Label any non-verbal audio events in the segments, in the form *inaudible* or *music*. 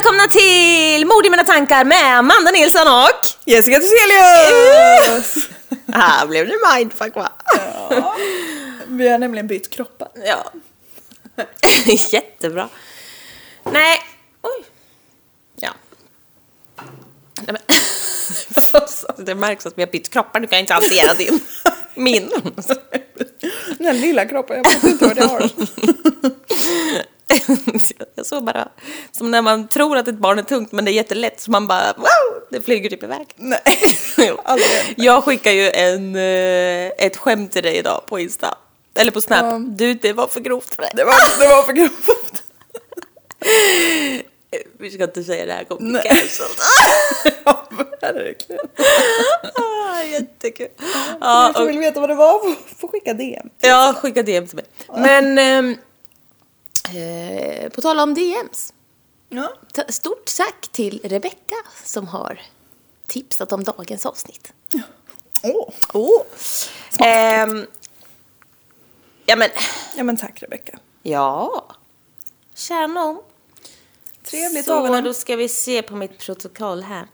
välkomna till Mord i mina tankar med Amanda Nilsson och... Jessica Thyselius! Här blev det mindfuck va? Vi har nämligen bytt kroppar. Ja. *laughs* Jättebra. Nej, oj. Ja. Nej, men. *laughs* Det märks att vi har bytt kroppar, nu kan inte hantera din. Min. Den lilla kroppen, jag vet inte vad jag har. *laughs* *laughs* Jag såg bara, som när man tror att ett barn är tungt men det är jättelätt så man bara wow, det flyger typ iväg. Nej. *laughs* Jag skickar ju en, eh, ett skämt till dig idag på Insta. Eller på Snap. Ja. Du, det var för grovt för dig. Det var, det var för grovt. *laughs* Vi ska inte säga det här kommer bli cancelled. Ja, verkligen. ah, jättekul. Ja, Ja, jag och, vill veta vad det var, får- skicka DM. ja, skicka DM till mig. Men ehm, eh, på tal om DMs. Ja. Stort tack till Rebecka som har tipsat om dagens avsnitt. Åh. Oh. Ehm, ja men, Ja men tack Rebecka. ja. Nån. Trevligt Så av henne. då ska vi se på mitt protokoll här.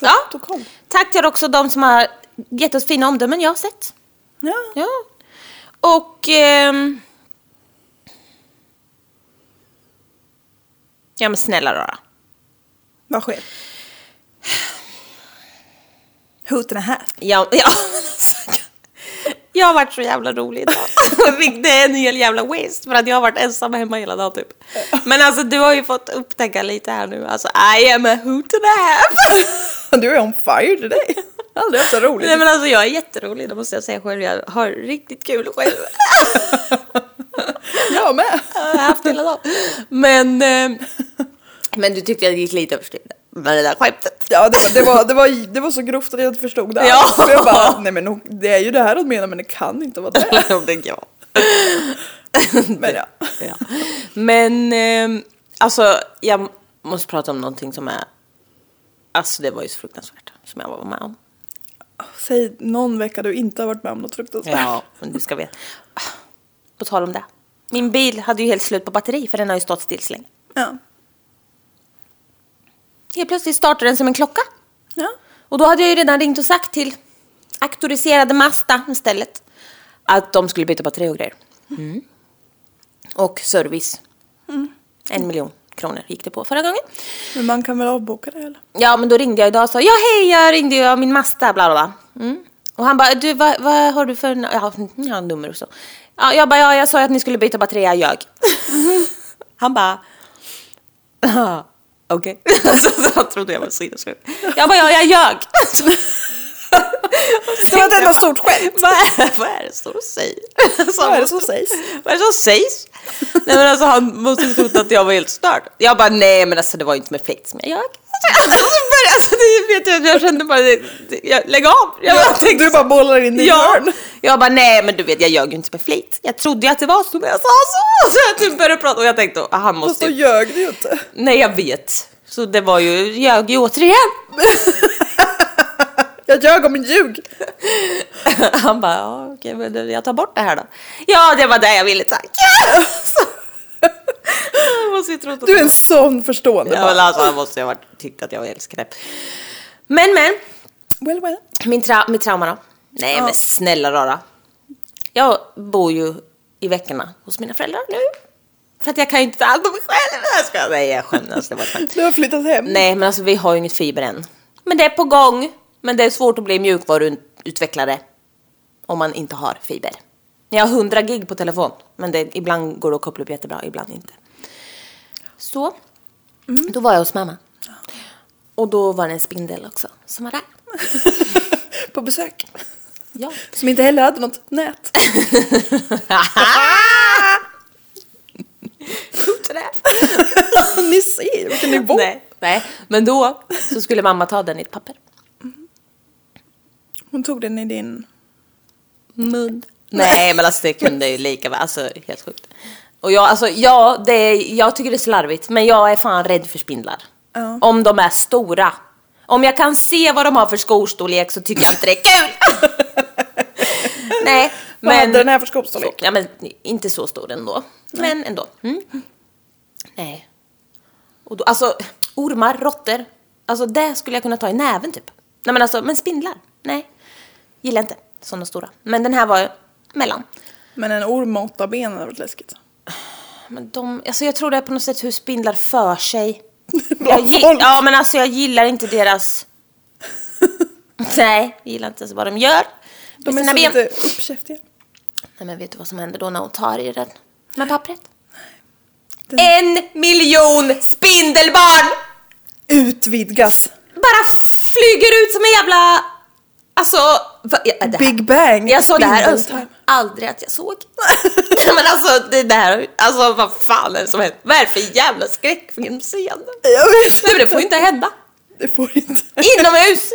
Ja, Protokoll. tack till också de som har gett oss fina omdömen jag har sett. Ja. Ja. Och... ehm, ja men snälla rara. Vad sker? Hoten är här. Ja, *laughs* ja. alltså, Jag har varit så jävla rolig idag. *laughs* Det är en hel jävla waste för att jag har varit ensam hemma hela dagen typ. Men alltså du har ju fått upptäcka lite här nu. Alltså I am a hoot and a half. *laughs* Du är on fire today. Aldrig haft så roligt. Nej men alltså jag är jätterolig, det måste jag säga själv. Jag har riktigt kul själv. Jag med. Jag har haft hela dagen. Men, eh, men du tyckte jag gick lite överstyr med det där skämtet. Ja, det var, det, var, det, var, det var så grovt att jag inte förstod det. Ja. Så jag bara, nej men det är ju det här hon menar men det kan inte vara det. Ja, *laughs* det ja. Men ja. ja. Men eh, alltså jag måste prata om någonting som är, alltså det var ju så fruktansvärt som jag var med om. Säg någon vecka du inte har varit med om något fruktansvärt. Ja, men du ska veta. På tal om det. Min bil hade ju helt slut på batteri för den har ju stått still så länge. Ja. Helt plötsligt startade den som en klocka. ja. Och då hade jag ju redan ringt och sagt till auktoriserade Mazda istället att de skulle byta batteri och grejer. Mm. Och service. En miljon kronor gick det på förra gången. Men man kan väl avboka det eller? Ja, men då ringde jag idag och sa ja hej, jag ringde ju av min Mazda, bla bla bla. Mm. Och han bara, du vad, vad har du för, ja, ja, nummer och så. Ja, jag bara, ja, jag sa ju att ni skulle byta batteri, jag ljög. *laughs* han bara, "Ja, okej. *laughs* så, så han trodde jag var sinnessjuk. Jag bara, ja, jag ljög. *laughs* Det var ett enda stort skämt. vad, är, vad är det som säger? Vad är det som sägs? Vad är det som sägs? Nej men alltså han måste ju trott att jag var helt störd. Jag bara nej men alltså det var ju inte med flit som jag ljög. Alltså, vet jag, jag kände bara, jag, lägg av. Jag bara tänkte, Du bara bollar in i ja. hörn. Jag bara nej men du vet jag ljög ju inte med flit. Jag trodde ju att det var så men jag sa så. *laughs* Så jag typ började prata och jag tänkte ah, han Fast måste då ju. ljög du ju inte. Nej jag vet. Så det var ju, ljög ju återigen. *laughs* Jag ljög om en ljug. *laughs* Han bara, ja, okej, men jag tar bort det här då. Ja, det var det jag ville, tack. Du är en sån förstående ja, men alltså, Han måste ju ha tyckt att jag var helt skräp. Men, men, Well, well. min tra mitt trauma då? Nej, men snälla rara. Jag bor ju i veckorna hos mina föräldrar nu. För att jag kan ju inte ta hand om mig själv. Jag ska, nej, jag skämt. Du har flyttat hem. Nej, men alltså vi har ju inget fiber än. Men det är på gång. Men det är svårt att bli mjukvaruutvecklare om man inte har fiber. Jag har 100 gig på telefon, men det, ibland går det att koppla upp jättebra, ibland inte. Så, då var jag hos mamma. Och då var det en spindel också som var där. *laughs* På besök. Ja. Som inte heller hade något nät. Ni ser vilken nivå. nej, nej, men då så skulle mamma ta den i ett papper. Hon tog den i din... mun. Nej men alltså det kunde ju lika väl, alltså helt sjukt. Och jag, alltså ja, det jag tycker det är slarvigt men jag är fan rädd för spindlar. Ja. Om de är stora. Om jag kan se vad de har för skostorlek så tycker jag inte det är kul. *laughs* Nej, Vad men... hade den här för skostorlek? Ja men inte så stor ändå. Men ändå. Mm. Nej. Och då, alltså, ormar, råttor. Alltså det skulle jag kunna ta i näven typ. Nej men alltså, men spindlar? Nej. Gillar inte sådana stora. Men den här var mellan. Men en orm med åtta ben hade varit läskigt. Men de, alltså jag tror det är på något sätt hur spindlar för sig. Jag folk. ja men alltså jag gillar inte deras... *laughs* Nej, jag gillar inte ens vad de gör. De är så ben. lite uppkäftiga. Nej men vet du vad som händer då när hon tar i den med pappret? En miljon spindelbarn Utvidgas. bara flyger ut som en jävla... Alltså... va- ja, det här- Big bang. Jag såg det här önskar aldrig att jag såg. *laughs* men alltså det där, alltså vad fan är det som händer? Vad är det för jävla skräckfilmsseende? Jag vet. Nej men det får ju inte hända. Det får inte. Inomhus!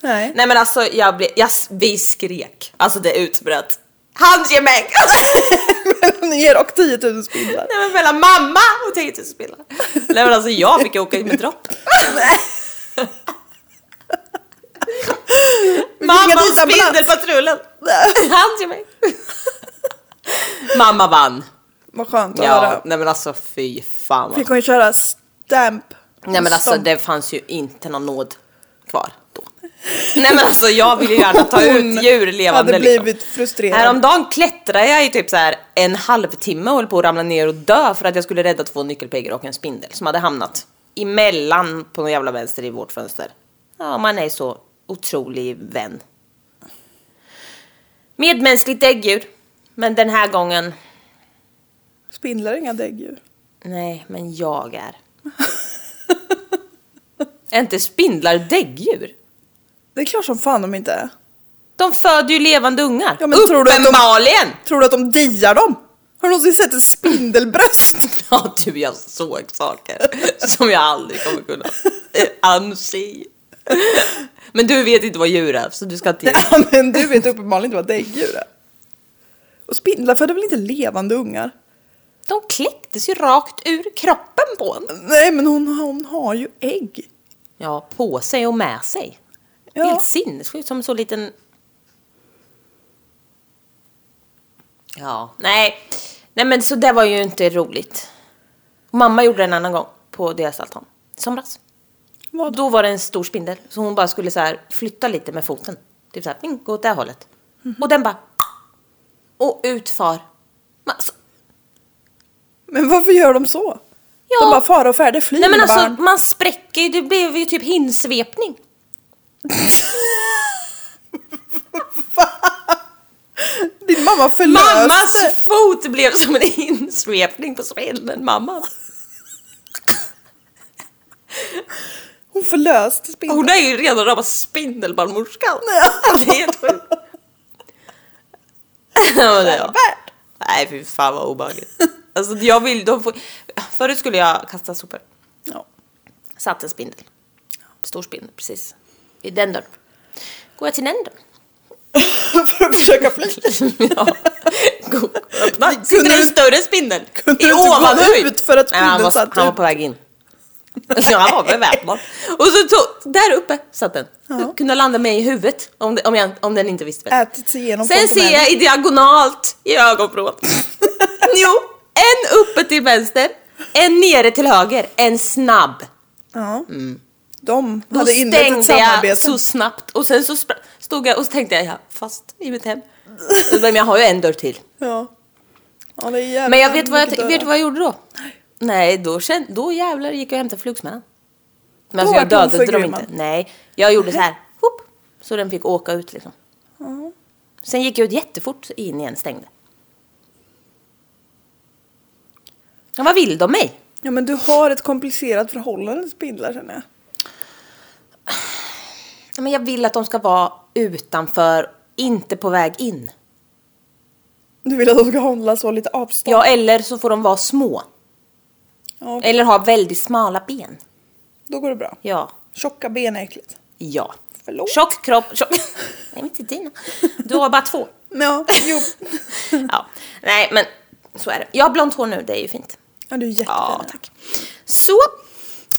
Nej. Nej men alltså jag blev, jag, vi skrek. Alltså det utbröt. Handgemäng! *laughs* Mellan er och 10 000 spindlar. Nej men mellan mamma och 10 000 spindlar. Nej men alltså jag fick åka in med dropp. *laughs* Mamma Inga och dit ambulans. Spindelpatrullen. *laughs* Handgemäng. Mamma vann. Vad skönt att Ja, höra. nej men alltså fy fan vad Fick hon köra stamp. Nej men alltså Stomp. det fanns ju inte någon nåd kvar då. Nej men alltså jag vill ju gärna ta ut djur levande hade liksom. blivit frustrerad. Häromdagen klättrade jag i typ så här en halvtimme och höll på att ramla ner och dö för att jag skulle rädda två nyckelpiggar och en spindel som hade hamnat emellan på någon jävla vänster i vårt fönster. Ja, man är så otrolig vän. Medmänskligt däggdjur. Men den här gången, Spindlar är inga däggdjur. nej, men jag är. är inte spindlar däggdjur? Det är klart som fan de inte är. De föder ju levande ungar. Ja, men tror du att de- Uppenbarligen! Tror du att de diar dem? Har du någonsin sett ett spindelbröst? *laughs* Ja du, jag såg saker som jag aldrig kommer kunna anse. Men du vet inte vad djur är, så du ska inte... Ja, *laughs* men du vet uppenbarligen inte vad däggdjur är. Och spindlar föder väl inte levande ungar? De kläcktes ju rakt ur kroppen på en. Nej, men hon, hon har ju ägg. Ja, på sig och med sig. Ja. Helt sinnessjukt, som en så liten... Ja, nej. Nej men så det var ju inte roligt. Mamma gjorde det en annan gång på deras altan. I somras. Vad? Då var det en stor spindel, så hon bara skulle så här flytta lite med foten. Typ så här, "Mm, gå åt det här hållet. Och den bara... Och utfar. Men Alltså, Men varför gör de så? Ja. De bara far och färde flyr nej men alltså, barn. man spräcker ju, det blev ju typ hinsvepning. *laughs* Din mamma förlöste. Mammas fot blev som en hinsvepning på spindeln, mamma. *laughs* Hon förlöste spindeln. Hon är ju redan rama spindelbarnmorskan. *laughs* Det är helt sjukt. Ja, det. Nej fy fan vad obehagligt. Alltså jag vill, de får, förut skulle jag kasta sopor. Ja. Satt en spindel. Stor spindel precis. I den dörren. Går jag till den dörren. *laughs* För att försöka fly. *laughs* ja. Öppna. Sitter du- en större spindel. kunde I du inte gå ut för att Nej, han, spindeln var, satt han var ut? på väg in. *laughs* Ja, han var beväpnad. Och så tog, där uppe satt den. Ja. Kunde landa mig i huvudet om, det, om, jag, om den inte visste bättre. Ätit sig igenom Sen ser jag i diagonalt i ögonvrån. *laughs* jo, en uppe till vänster, en nere till höger, en snabb. Ja. De Då hade inlett ett stängde jag samarbete. så snabbt och sen så stod jag och så tänkte jag, ja, fast i mitt hem. Men jag har ju en dörr till. Ja. ja Men jag vet vad jag, vet vad jag gjorde då? Nej, då, kände, då jävlar gick jag och hämtade flugsmällan. Men alltså jag dödade dem inte. Nej, jag gjorde så här. *laughs* Hopp, så den fick åka ut liksom. Ja. Sen gick jag ut jättefort in igen, stängde. Ja, vad vill de mig? ja men du har ett komplicerat förhållande till spindlar känner jag. Ja, Men jag vill att de ska vara utanför, inte på väg in. Du vill att de ska hålla så lite avstånd. Ja, eller så får de vara små. Ja, Eller ha väldigt smala ben. Då går det bra. Ja. Tjocka ben är äckligt. Ja. Förlåt. Tjock kropp, tjock... *laughs* Nej, inte dina. Du har bara två. Ja, jo. *laughs* Ja. Nej, men så är det. Jag har blont hår nu, det är ju fint. Ja, du är jättefin. Ja, tack. Så,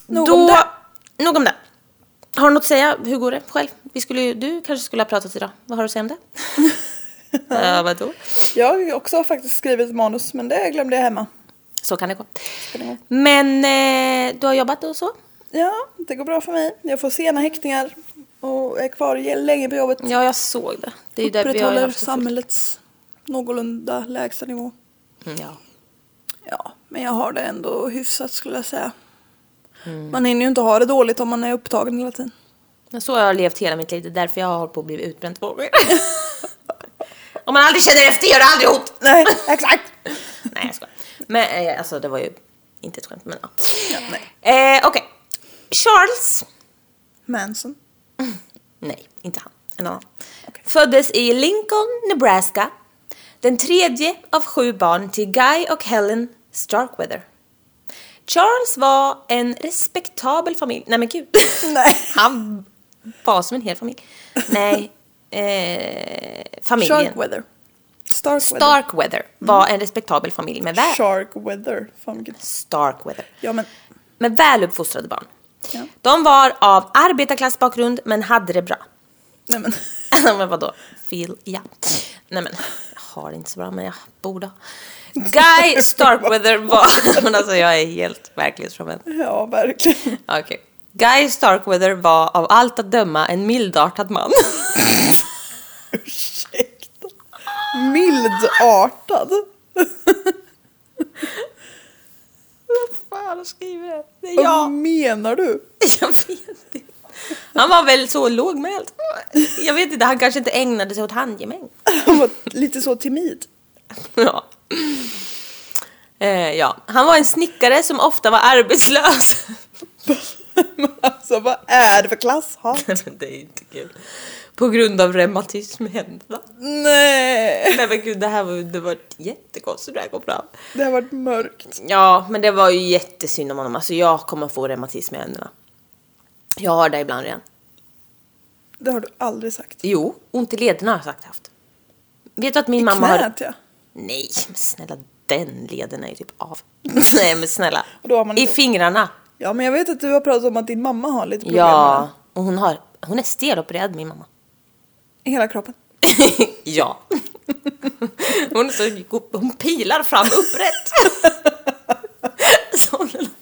Nog då... om det. Nog om det. Har du något att säga? Hur går det själv? Vi skulle du kanske skulle ha pratat idag. Vad har du att säga om det? *laughs* Ja, vadå? Jag har också faktiskt skrivit manus men det glömde jag hemma. Så kan det gå. Det. Men eh, du har jobbat och så? Ja, det går bra för mig. Jag får sena häktningar och är kvar länge på jobbet. Ja, jag såg det. Det är där Upprätthåller fullt. samhällets någorlunda lägsta nivå. Mm, Ja. Ja, men jag har det ändå hyfsat skulle jag säga. Mm. Man hinner ju inte ha det dåligt om man är upptagen hela tiden. Så har jag levt hela mitt liv. Det är därför jag har hållit på att bli utbränd två gånger. *laughs* Om man aldrig känner efter gör det aldrig ont. Nej, exakt. Nej, jag skojar. Men eh, alltså, det var ju inte ett skämt, men ja. Ja, nej. Eh, Okej. Charles. Manson. *laughs* Nej, inte han. En annan. Okej. Föddes i Lincoln, Nebraska. Den tredje av sju barn till Guy och Helen Starkweather. Charles var en respektabel familj. Nej men gud. *laughs* Nej. *laughs* Han var som en hel familj. Nej. Eh, familjen. Sharkweather. Starkweather. Starkweather var en respektabel familj med, väl, Sharkweather. Fan vilket... Starkweather. Ja men. med väluppfostrade barn. Ja. De var av arbetarklassbakgrund men hade det bra. Nej men. *laughs* men vadå? Feel, ja. Nej men, jag har det inte så bra men jag borde. Guy *laughs* Starkweather var... *laughs* men alltså jag är helt verklighetsfrånvänd. Ja, verkligen. Okej. Guy Starkweather var av allt att döma en mildartad man. Ursäkta. Mildartad. Vad fan skriver det? Det är Vad jag. menar du? *laughs* Jag vet inte. Han var väl så lågmäld. Jag vet inte, han kanske inte ägnade sig åt handgemäng. Han var lite så timid. Ja. Eh, ja. Han var en snickare som ofta var arbetslös. *laughs* Alltså vad är det för klasshat? *laughs* Det är inte kul. På grund av reumatism i händerna. Nej. Nej men gud, det här var, det var jättekonstigt det här kom fram. Det har varit mörkt. Ja, men det var ju jättesynd om honom. Alltså jag kommer få reumatism i händerna. Jag har det ibland redan. Det har du aldrig sagt. Jo, ont i lederna har jag sagt haft. Vet du att min I mamma har... knät ja. Nej, men snälla den leden är ju typ av. *laughs* Nej men snälla. Och då har man I fingrarna. Ja men jag vet att du har pratat om att din mamma har lite problem Ja, med och hon har... Hon är stelopererad min mamma. Hela kroppen. *laughs* ja. Hon, så, hon pilar fram upprätt. *laughs*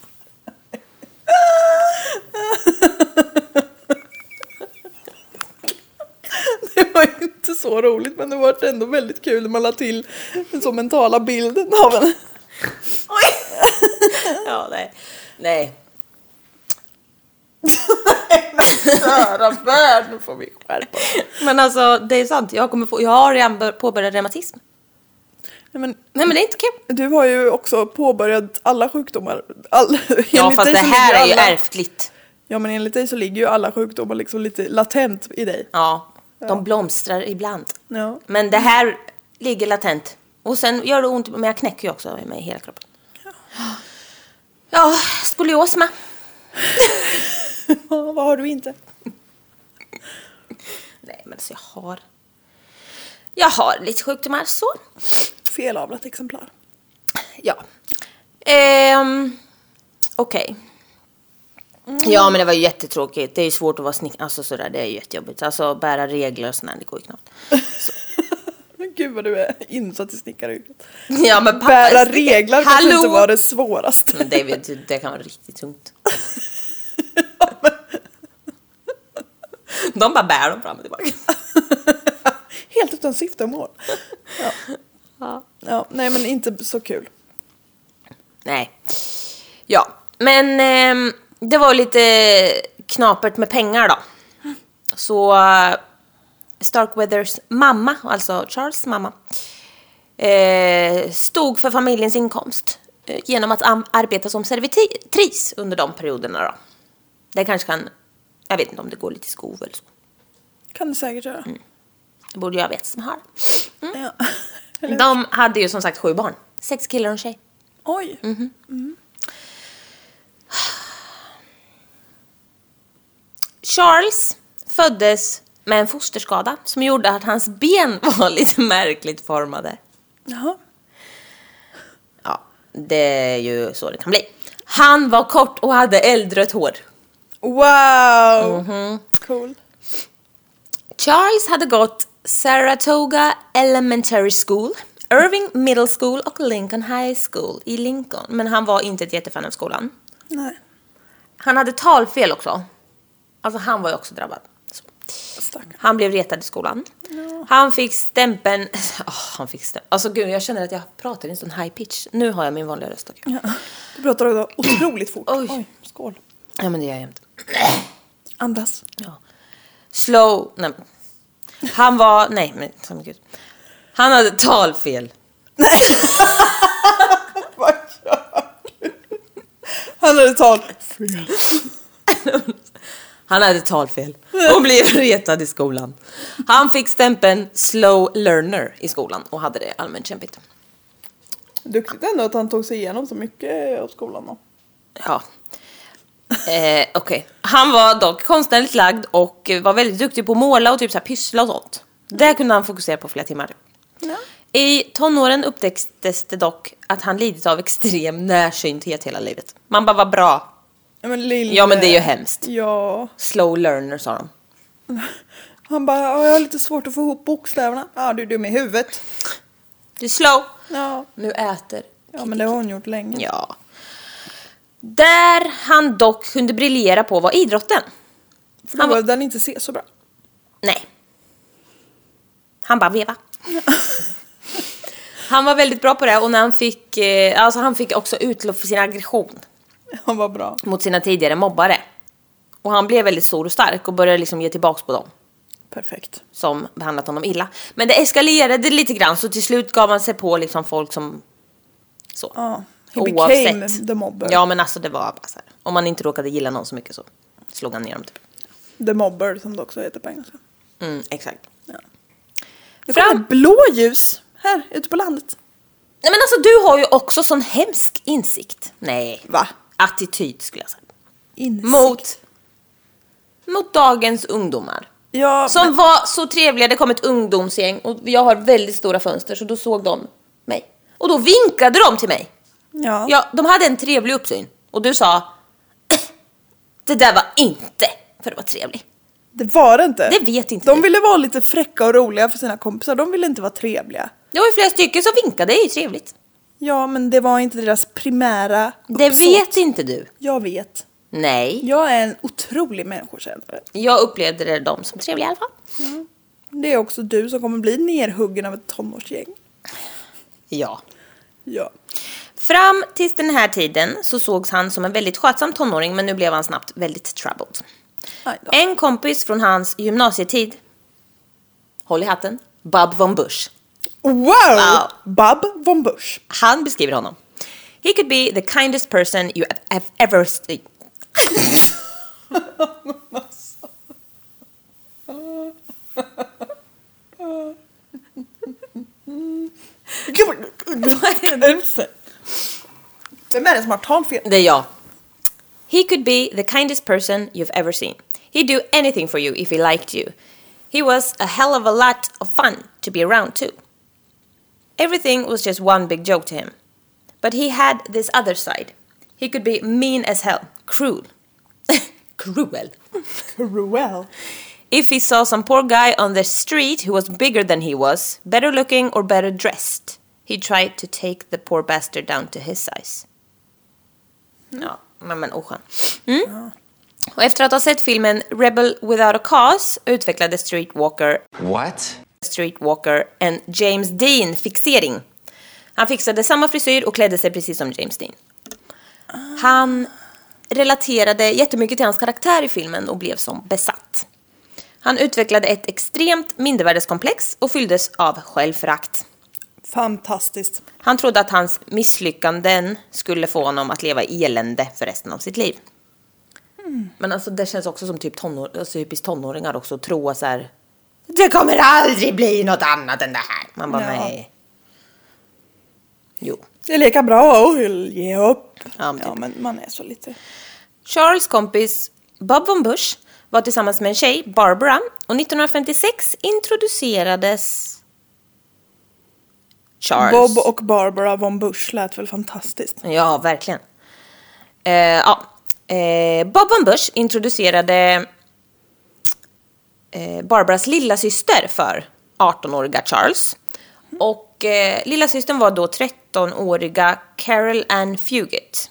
Det var ju inte så roligt men det var ändå väldigt kul när man la till den så mentala bilden av henne. Oj! ja, nej. Nej. *laughs* Kära värld, nu får vi skärpa. Men alltså, det är sant. Jag, kommer få, jag har redan bör- påbörjat reumatism. Nej, men Nej, men det är inte kul. du har ju också påbörjat alla sjukdomar. All, *laughs* Ja, fast det här är ju alla, ärftligt. Ja men enligt dig så ligger ju alla sjukdomar liksom lite latent i dig. Ja, de blomstrar ibland. Ja. Men det här ligger latent. Och sen gör det ont, men jag knäcker ju också med hela kroppen. Ja, skolios med. *laughs* *laughs* Vad har du inte? Nej, men alltså jag har... Jag har lite sjukdomar så. Felavlat exemplar. Ja. Ehm, Okej. Ja, men det var ju jättetråkigt. Det är ju svårt att vara snickare. Alltså sådär, det är ju jättejobbigt. Alltså bära regler och sådär, det går ju knappt. *laughs* Men gud vad du är insatt i snickaryrket. Ja, men pappa Bära regler kanske inte var det svåraste. Men vet- det kan vara riktigt tungt. *laughs* *laughs* De bara bär dem fram och tillbaka. *laughs* Helt utan syfte och mål. Ja. Ja. ja, nej men inte så kul. Nej. Ja, men ehm, det var lite knapert med pengar då. Så eh, Starkweathers mamma, alltså Charles mamma, eh, stod för familjens inkomst eh, genom att arbeta som servitris under de perioderna då. Det kanske kan, jag vet inte om det går lite i skov eller så. Kan du säkert göra. Det borde jag veta som har. Ja. *laughs* De hade ju som sagt sju barn. Sex killar och en tjej. Oj. Charles föddes med en fosterskada som gjorde att hans ben *laughs* var lite märkligt formade. Jaha. Ja, det är ju så det kan bli. Han var kort och hade eldrött hår. Wow! Mhm. Cool. Charles hade gått Saratoga Elementary School, Irving Middle School och Lincoln High School i Lincoln. Men han var inte ett jättefan av skolan. Nej, Han hade talfel också. Alltså han var ju också drabbad. Han blev retad i skolan. Han fick stämpeln... *laughs* Åh, han fick stämpeln. Alltså gud, jag känner att jag pratar i en sån high pitch. Nu har jag min vanliga röst. Okay. Ja. Du pratar otroligt fort. Oj. Oj, skål. Ja, men det gör jag jämt. Andas. Ja. Slow... Nej. Han var... Nej, men som gud. Han hade talfel. Vad gör du? Han hade tal. Fel. Han hade talfel och blev retad i skolan. Han fick stämpeln slow learner i skolan och hade det allmänt kämpigt. Duktigt ändå att han tog sig igenom så mycket av skolan då. Ja. Eh, Okej. Han var dock konstnärligt lagd och var väldigt duktig på att måla och typ så här pyssla och sånt. Det kunde han fokusera på flera timmar. Ja. I tonåren upptäcktes det dock att han lidit av extrem närsynthet hela livet. Man bara, vad bra. Ja men, lille... Ja, men det är ju hemskt. Ja. Slow learner sa de. *laughs* Han bara, "Ja, jag har lite svårt att få ihop bokstäverna. Ja, du är dum i huvudet. Du är slow. Ja. Nu äter. Ja, men det har hon gjort länge. Ja. Där han dock kunde briljera på var idrotten. För då Han var- han inte se så bra. Nej. Han bara veva. han var väldigt bra på det och när han fick, eh, alltså han fick också utlopp för sin aggression *laughs* Han var bra. mot sina tidigare mobbare. Och han blev väldigt stor och stark och började liksom ge tillbaks på dem Perfekt. som behandlat honom illa. Men det eskalerade lite grann så till slut gav han sig på liksom folk som så. Ja. He became the mobber. Ja men alltså det var bara så här. Om man inte råkade gilla någon så mycket så slog han ner dem typ. The mobber som det också heter på engelska. Mm, exakt. Det Fram- kommer blåljus här ute på landet. Nej men alltså du har ju också sån hemsk insikt. Nej. Va? Attityd skulle jag säga. Insikt. Mot, mot dagens ungdomar. Ja, Som men, var så trevliga, det kom ett ungdomsgäng och jag har väldigt stora fönster så då såg de mig. Och då vinkade de till mig. Ja. Ja, de hade en trevlig uppsyn. Och du sa Det där var inte för att vara trevlig. Det var det inte. Det vet inte De du. ville vara lite fräcka och roliga för sina kompisar. De ville inte vara trevliga. Det var ju flera stycken som vinkade, det är ju trevligt. Ja, men det var inte deras primära Det uppsåt. vet inte du. Jag vet. Nej. Jag är en otrolig människokännare. Jag upplevde det dem som trevliga i alla fall. Det är också du som kommer bli nerhuggen av ett tonårsgäng. Ja. Ja. Fram tills den här tiden så sågs han som en väldigt skötsam tonåring men nu blev han snabbt väldigt troubled. En kompis från hans gymnasietid, håll i hatten, Bob von Busch. Wow! Wow. Bob von Busch. Han beskriver honom. He could be the kindest person you have ever seen. *laughs* Vem är er det som har talfel? Det er är jag. He could be the kindest person you've ever seen. He'd do anything for you if he liked you. He was a hell of a lot of fun to be around too. Everything was just one big joke to him. But he had this other side. He could be mean as hell, cruel. *laughs* Cruel. Cruel. If he saw some poor guy on the street who was bigger than he was, better looking or better dressed, he tried to take the poor bastard down to his size. Ja, men, men oskön. Mm. Och efter att ha sett filmen Rebel Without a Cause utvecklade Streetwalker, What? Streetwalker en James Dean-fixering. Han fixade samma frisyr och klädde sig precis som James Dean. Han relaterade jättemycket till hans karaktär i filmen och blev som besatt. Han utvecklade ett extremt mindervärdeskomplex och fylldes av självförakt. Fantastiskt. Han trodde att hans misslyckanden skulle få honom att leva i elände för resten av sitt liv. Men alltså det känns också som typ tonår, alltså, typiskt tonåringar också att tro så här. Det kommer aldrig bli något annat än det här. Man bara Ja. nej. Jo. Det är lika bra att ge upp. Ja, men Ja, typ. men man är så lite... Charles kompis Bob von Busch var tillsammans med en tjej, Barbara, och 1956 introducerades Charles. Bob och Barbara von Busch lät väl fantastiskt. Ja, verkligen. Eh, ja. eh, Bob von Busch introducerade eh, Barbaras lilla syster för 18-åriga Charles. Och Och eh, lilla systern var då 13-åriga Carol Ann Fugit.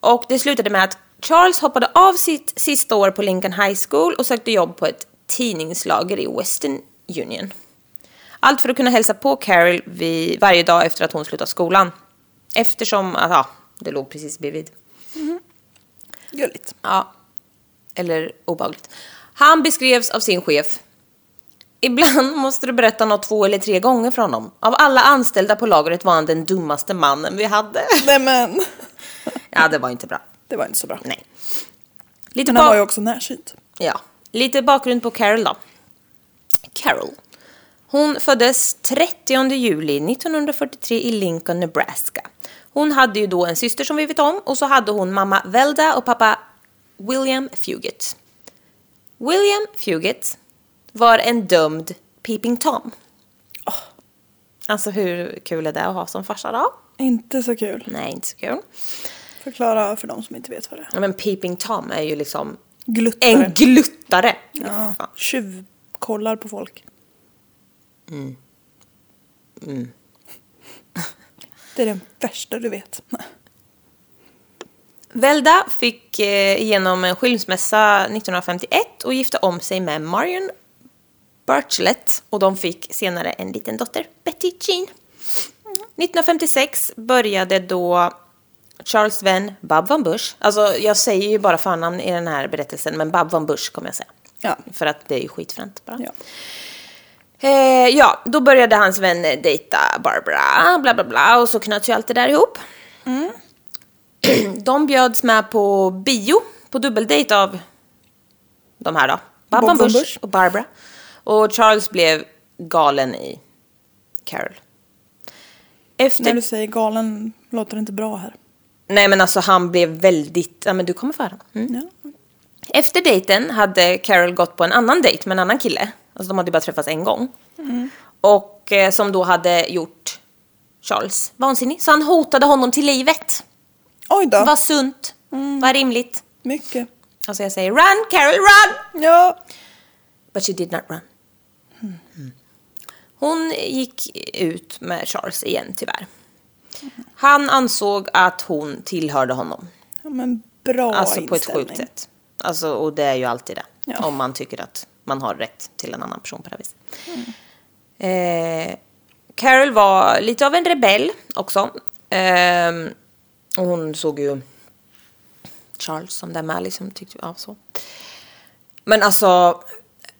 Och det slutade med att Charles hoppade av sitt sista år på Lincoln High School och sökte jobb på ett tidningslager i Western Union. Allt för att kunna hälsa på Carol vid, varje dag efter att hon slutat skolan. Eftersom, ja, det låg precis bredvid. Gulligt. Ja. Eller obehagligt. Han beskrevs av sin chef. Ibland *laughs* måste du berätta något två eller tre gånger för honom. Av alla anställda på lagret var han den dummaste mannen vi hade. *laughs* Nej men, Ja, det var inte bra. det var inte så bra. Nej. Lite, Men han var ju också närsynt. ja. Lite bakgrund på Carol då. Carol. Hon föddes 30 juli 1943 i Lincoln, Nebraska. Hon hade ju då en syster som vi vet om och så hade hon mamma Velda och pappa William Fugit. William Fugit var en dömd Peeping Tom. Alltså hur kul är det att ha som farsa då? Inte så kul. Nej, inte så kul. Förklara för de som inte vet vad det är. Ja, Men Peeping Tom är ju liksom Gluttare. en gluttare. ja, tjuvkollar på folk. Mm. *laughs* Det är det värsta du vet. *laughs* Velda fick eh, igenom en skilsmässa 1951 och gifte om sig med Marion Birchlet och de fick senare en liten dotter, Betty Jean. 1956 började då Charles vän Bob Van Bush, alltså jag säger ju bara förnamn i den här berättelsen men Bob Van Bush kommer jag säga. Ja. För att det är ju skitfränt bara. Ja. Eh, ja, då började hans vän dejta Barbara, bla bla bla, och så knöts ju allt det där ihop. *clears throat* De bjöds med på bio, på dubbeldejt av de här då. Van Bush, Bush. och Barbara. Och Charles blev galen i Carol. Efter... När du säger galen låter det inte bra här. Nej men alltså han blev väldigt, ja men du kommer få höra. Mm. Ja. Efter dejten hade Carol gått på en annan dejt med en annan kille. Alltså de hade bara träffats en gång. Och eh, som då hade gjort Charles vansinnig. Så han hotade honom till livet. Oj då. Var sunt, var rimligt. Mycket. Alltså jag säger run Carol run! Ja. But she did not run. Mm. Hon gick ut med Charles igen tyvärr. Han ansåg att hon tillhörde honom. ja men bra Alltså på ett sjukt sätt. Alltså, och det är ju alltid det. Ja. Om man tycker att man har rätt till en annan person på det här viset. Eh, Carol var lite av en rebell också. Ehm, och hon såg ju Charles som den med liksom. Tyckte, ja, så. Men alltså,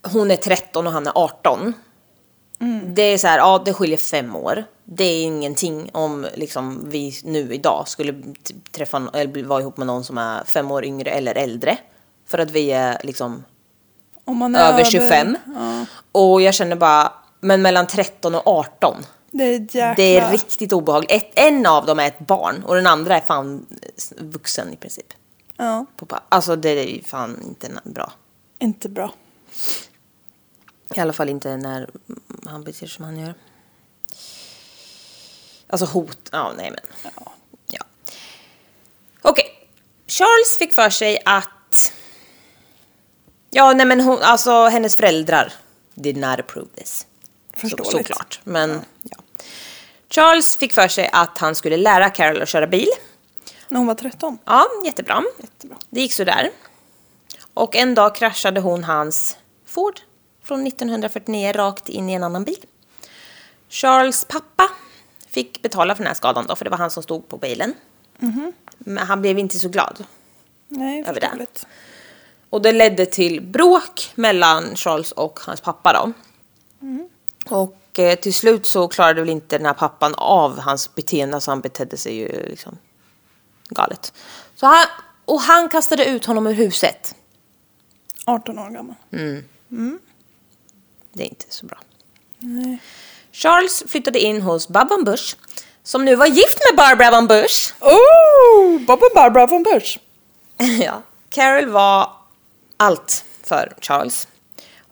hon är 13 och han är 18. Det är så här, ja det skiljer fem år. Det är ingenting om liksom, vi nu idag skulle träffa eller vara ihop med någon som är fem år yngre eller äldre. För att vi är liksom över 25. Ja. Och jag känner bara, men mellan 13 och 18. Det är. Det är riktigt obehagligt. Ett, en av dem är ett barn och den andra är fan vuxen i princip. Ja, På Alltså det är ju fan inte bra. inte bra. I alla fall inte när han beter sig som han gör. Alltså hot, ja nej men. Ja. Okej. Charles fick för sig att... Ja nej men hon, alltså hennes föräldrar did not approve this. Så, Förståeligt. såklart. Men ja. Charles fick för sig att han skulle lära Carol att köra bil. När hon var 13. Ja, jättebra. Jättebra. Det gick så där. Och en dag kraschade hon hans Ford från 1949 rakt in i en annan bil. Charles pappa fick betala för den här skadan då, för det var han som stod på bilen. Men han blev inte så glad. Nej, Över det. Och det ledde till bråk mellan Charles och hans pappa då. Och eh, till slut så klarade väl inte den här pappan av hans beteende, så han betedde sig ju liksom galet. Så han, och han kastade ut honom ur huset. 18 år gammal. Det är inte så bra. Charles flyttade in hos Bob Van Bush, som nu var gift med Barbara Van Bush. Oh! Bob och Barbara von Bush. *laughs* ja. Carol var allt för Charles.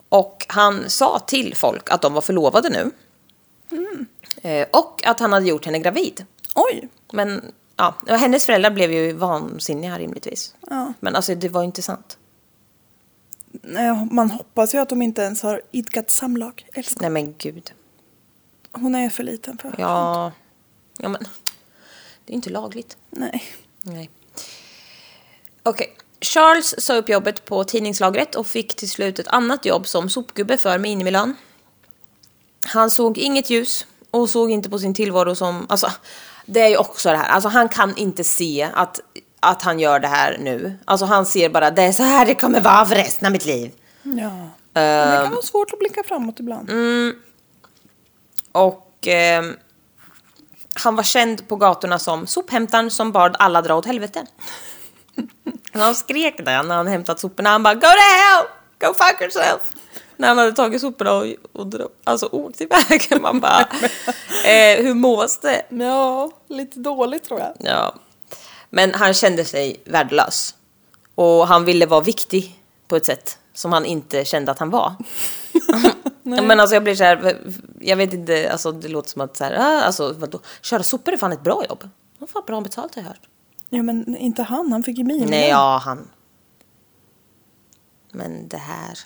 Och han sa till folk att de var förlovade nu. Eh, och att han hade gjort henne gravid. Oj! Men ja, hennes föräldrar blev ju vansinniga rimligtvis. Ja. Men alltså det var ju inte sant. Nej, Man hoppas ju att de inte ens har idkat samlag. Älskar. Nej men gud. Hon är för liten för Ja, ja men det är inte lagligt. Nej. Nej. Okej. Charles sa upp jobbet på tidningslagret och fick till slut ett annat jobb som sopgubbe för minimilön. Han såg inget ljus och såg inte på sin tillvaro som... Alltså, det är ju också det här. Alltså, han kan inte se att, att han gör det här nu. Alltså, han ser bara det är så här det kommer vara för resten av mitt liv. Ja. Men det kan vara svårt att blicka framåt ibland. Och ehm, han var känd på gatorna som sophämtaren som bad alla dra åt helvete. Han skrek det när han hämtat soporna. Han bara Go to hell! Go fuck yourself! När han hade tagit soporna och, och dra, alltså, åkt iväg. *laughs* Man bara, eh, hur mås det? Ja, lite dåligt tror jag. Ja. Men han kände sig värdelös. Och han ville vara viktig på ett sätt som han inte kände att han var. *laughs* Men alltså jag blir så här, jag vet inte, alltså det låter som att så här, ah, alltså vadå, köra sopor är fan ett bra jobb. Vad fan bra betalt har jag hört. Ja men inte han, han fick ju minimum. Nej, ja han. Men det här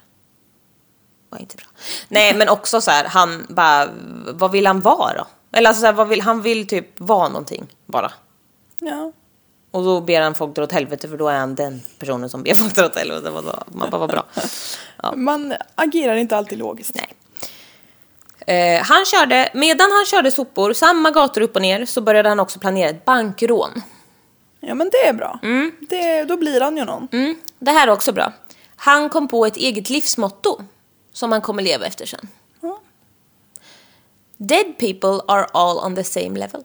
var inte bra. Nej, men också så här, han bara, vad vill han vara då? Eller alltså så här, vad vill, han vill typ vara någonting bara. Ja. Och då ber han folk dra åt helvete för då är han den personen som ber folk dra åt helvete. Man bara, vad bra. *laughs* Ja. Man agerar inte alltid logiskt. Nej. Eh, han körde, medan han körde sopor samma gator upp och ner så började han också planera ett bankrån. Ja men det är bra. Det, då blir han ju någon. Mm, det här är också bra. Han kom på ett eget livsmotto som han kommer leva efter sen. Ja. Dead people are all on the same level.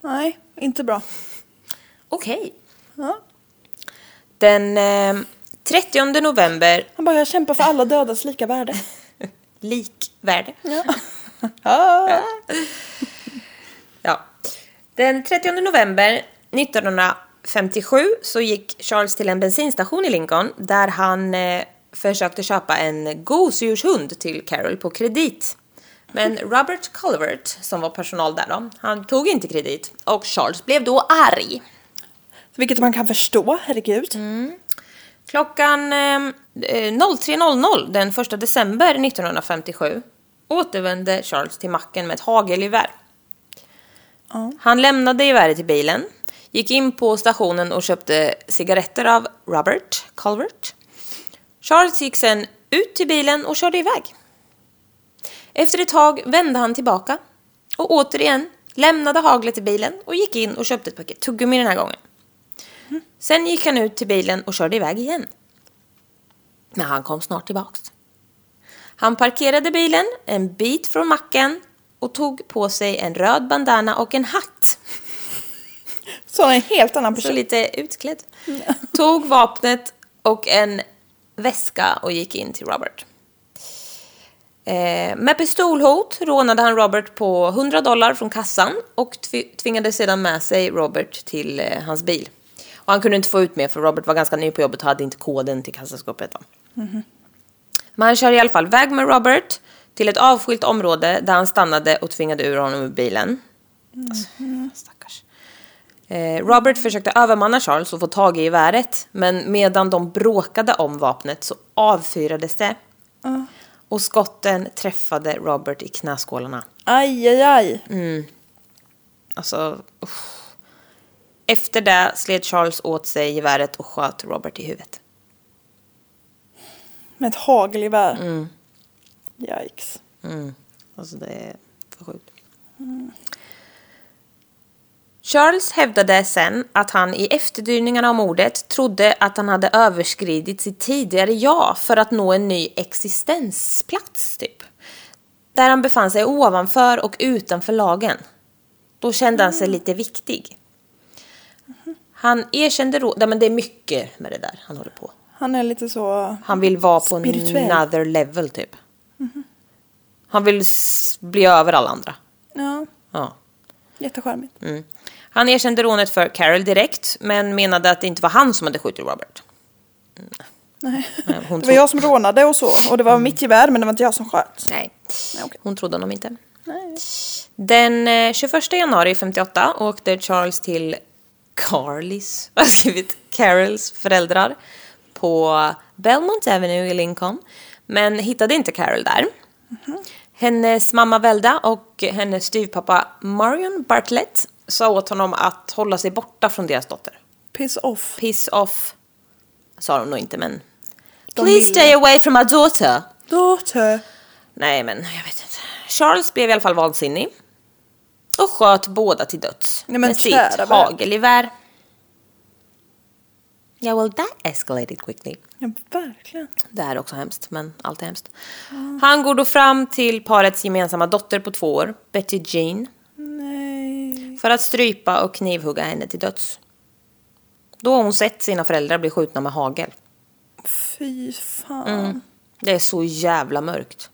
Nej, inte bra. Okej. Ja. Den eh, 30 november, Han bara, jag kämpar för alla dödas lika värde. *laughs* likvärde. *laughs* Ja. ja. Den 30 november 1957 så gick Charles till en bensinstation i Lincoln där han eh, försökte köpa en gosedjurshund till Carol på kredit. Men Robert Culvert, som var personal där då, han tog inte kredit och Charles blev då arg. Vilket man kan förstå, herregud. Klockan eh, 03.00 den 1 december 1957 återvände Charles till macken med ett hagelgevär. Ja. Han lämnade geväret i bilen, gick in på stationen och köpte cigaretter av Robert Culvert. Charles gick sen ut till bilen och körde iväg. Efter ett tag vände han tillbaka och återigen lämnade haglet i bilen och gick in och köpte ett paket tuggummi den här gången. Sen gick han ut till bilen och körde iväg igen. Men han kom snart tillbaks. Han parkerade bilen en bit från macken och tog på sig en röd bandana och en hatt. Så en helt annan Så person. lite utklädd. Tog vapnet och en väska och gick in till Robert. Eh, med pistolhot rånade han Robert på 100 dollar från kassan och tv- tvingade sedan med sig Robert till eh, hans bil. Och han kunde inte få ut mer för Robert var ganska ny på jobbet och hade inte koden till kassaskåpet. Då. Men han kör i alla fall väg med Robert till ett avskilt område där han stannade och tvingade ur honom ur bilen. Alltså, stackars. Eh, Robert försökte övermanna Charles och få tag i geväret, men medan de bråkade om vapnet så avfyrades det. Och skotten träffade Robert i knäskålarna. Aj, aj, aj. Alltså, usch. Efter det slet Charles åt sig geväret och sköt Robert i huvudet. Med ett hagelgevär. Mm. Yikes. Alltså det är för sjukt. Charles hävdade sen att han i efterdyningarna av mordet trodde att han hade överskridit sitt tidigare ja för att nå en ny existensplats, typ. Där han befann sig ovanför och utanför lagen. Då kände han sig lite viktig. Han erkände då... Nej, men det är mycket med det där han håller på. Han är lite så... Han vill vara på Spirituell. another level, typ. Han vill bli över alla andra. Ja, Ja. jättecharmigt. Mm. Han erkände rånet för Carol direkt, men menade att det inte var han som hade skjutit Robert. Nej. Nej, Hon Det var jag som rånade och så. Och det var mitt gevär men det var inte jag som sköt. Nej, Nej, okej. hon trodde honom inte. Nej. Den eh, 21 januari 58 åkte Charles till Carlys, *laughs* jag har skrivit Carols föräldrar på Belmont Avenue i Lincoln, men hittade inte Carol där. Hennes mamma Velda och hennes styvpappa Marion Bartlett sa åt honom att hålla sig borta från deras dotter. Piss off. Piss off, sa de nog inte men... De Please ville- stay away from my daughter. Daughter. Nej men jag vet inte. Charles blev i alla fall vansinnig. Och sköt båda till döds. Nej, men med sitt hagelgevär. Ja, well that escalated quickly. Ja, verkligen. Det här är också hemskt, men allt är hemskt. Han går då fram till parets gemensamma dotter på två år, Betty Jean, Nej. för att strypa och knivhugga henne till döds. Då har hon sett sina föräldrar bli skjutna med hagel. Fy fan. Mm. Det är så jävla mörkt.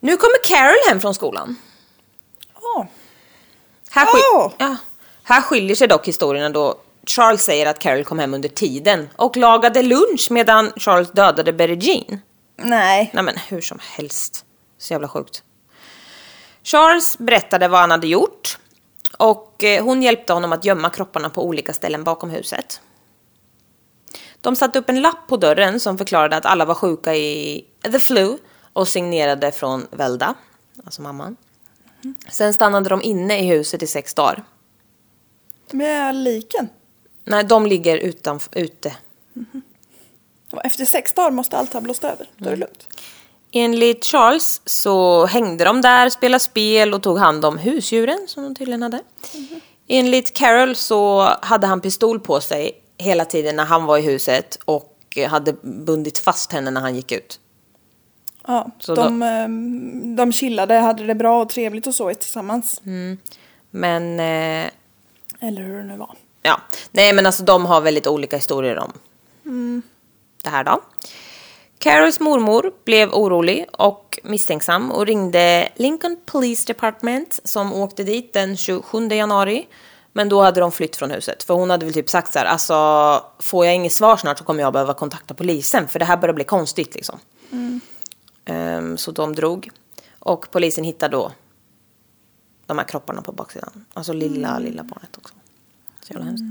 Nu kommer Carol hem från skolan. Ja. Här, skil- Åh! ja. här skiljer sig dock historierna då Charles säger att Carol kom hem under tiden och lagade lunch medan Charles dödade Betty Jean. Nej. Nej men hur som helst. Så jävla sjukt. Charles berättade vad han hade gjort och eh, hon hjälpte honom att gömma kropparna på olika ställen bakom huset. De satte upp en lapp på dörren som förklarade att alla var sjuka i the flu och signerade från Velda, alltså mamman. Sen stannade de inne i huset i sex dagar. Med liken. Nej, de ligger utanf- ute. Och Efter sex dagar måste allt ha blåst över. Då är det lugnt. Enligt Charles så hängde de där, spelade spel och tog hand om husdjuren som de tydligen hade. Enligt Carol så hade han pistol på sig hela tiden när han var i huset och hade bundit fast henne när han gick ut. Ja, Så de, ehm, de chillade, hade det bra och trevligt och så tillsammans. Men, eh, Eller hur det nu var. Ja, nej men alltså de har väldigt olika historier om det här då. Carols mormor blev orolig och misstänksam och ringde Lincoln Police Department som åkte dit den 27 januari. Men då hade de flytt från huset för hon hade väl typ sagt så här, alltså får jag inget svar snart så kommer jag behöva kontakta polisen för det här börjar bli konstigt liksom. Ehm, så de drog och polisen hittade då de här kropparna på baksidan. Alltså lilla, lilla barnet också. Så jävla hemskt.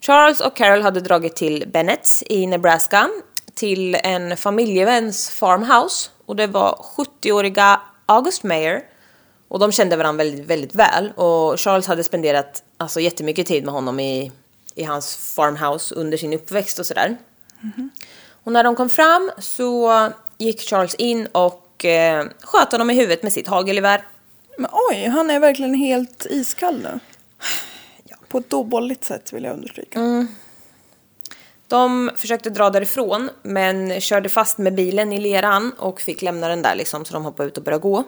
Charles och Carol hade dragit till Bennett i Nebraska till en familjeväns farmhouse och det var 70-åriga August Mayer och de kände varandra väldigt, väldigt väl och Charles hade spenderat alltså jättemycket tid med honom i, i hans farmhouse under sin uppväxt och sådär. Mm-hmm. Och när de kom fram så gick Charles in och eh, sköt honom i huvudet med sitt hagelgevär. Men oj, han är verkligen helt iskall nu. På ett dåbolligt sätt vill jag understryka. De försökte dra därifrån men körde fast med bilen i leran och fick lämna den där liksom så de hoppade ut och började gå.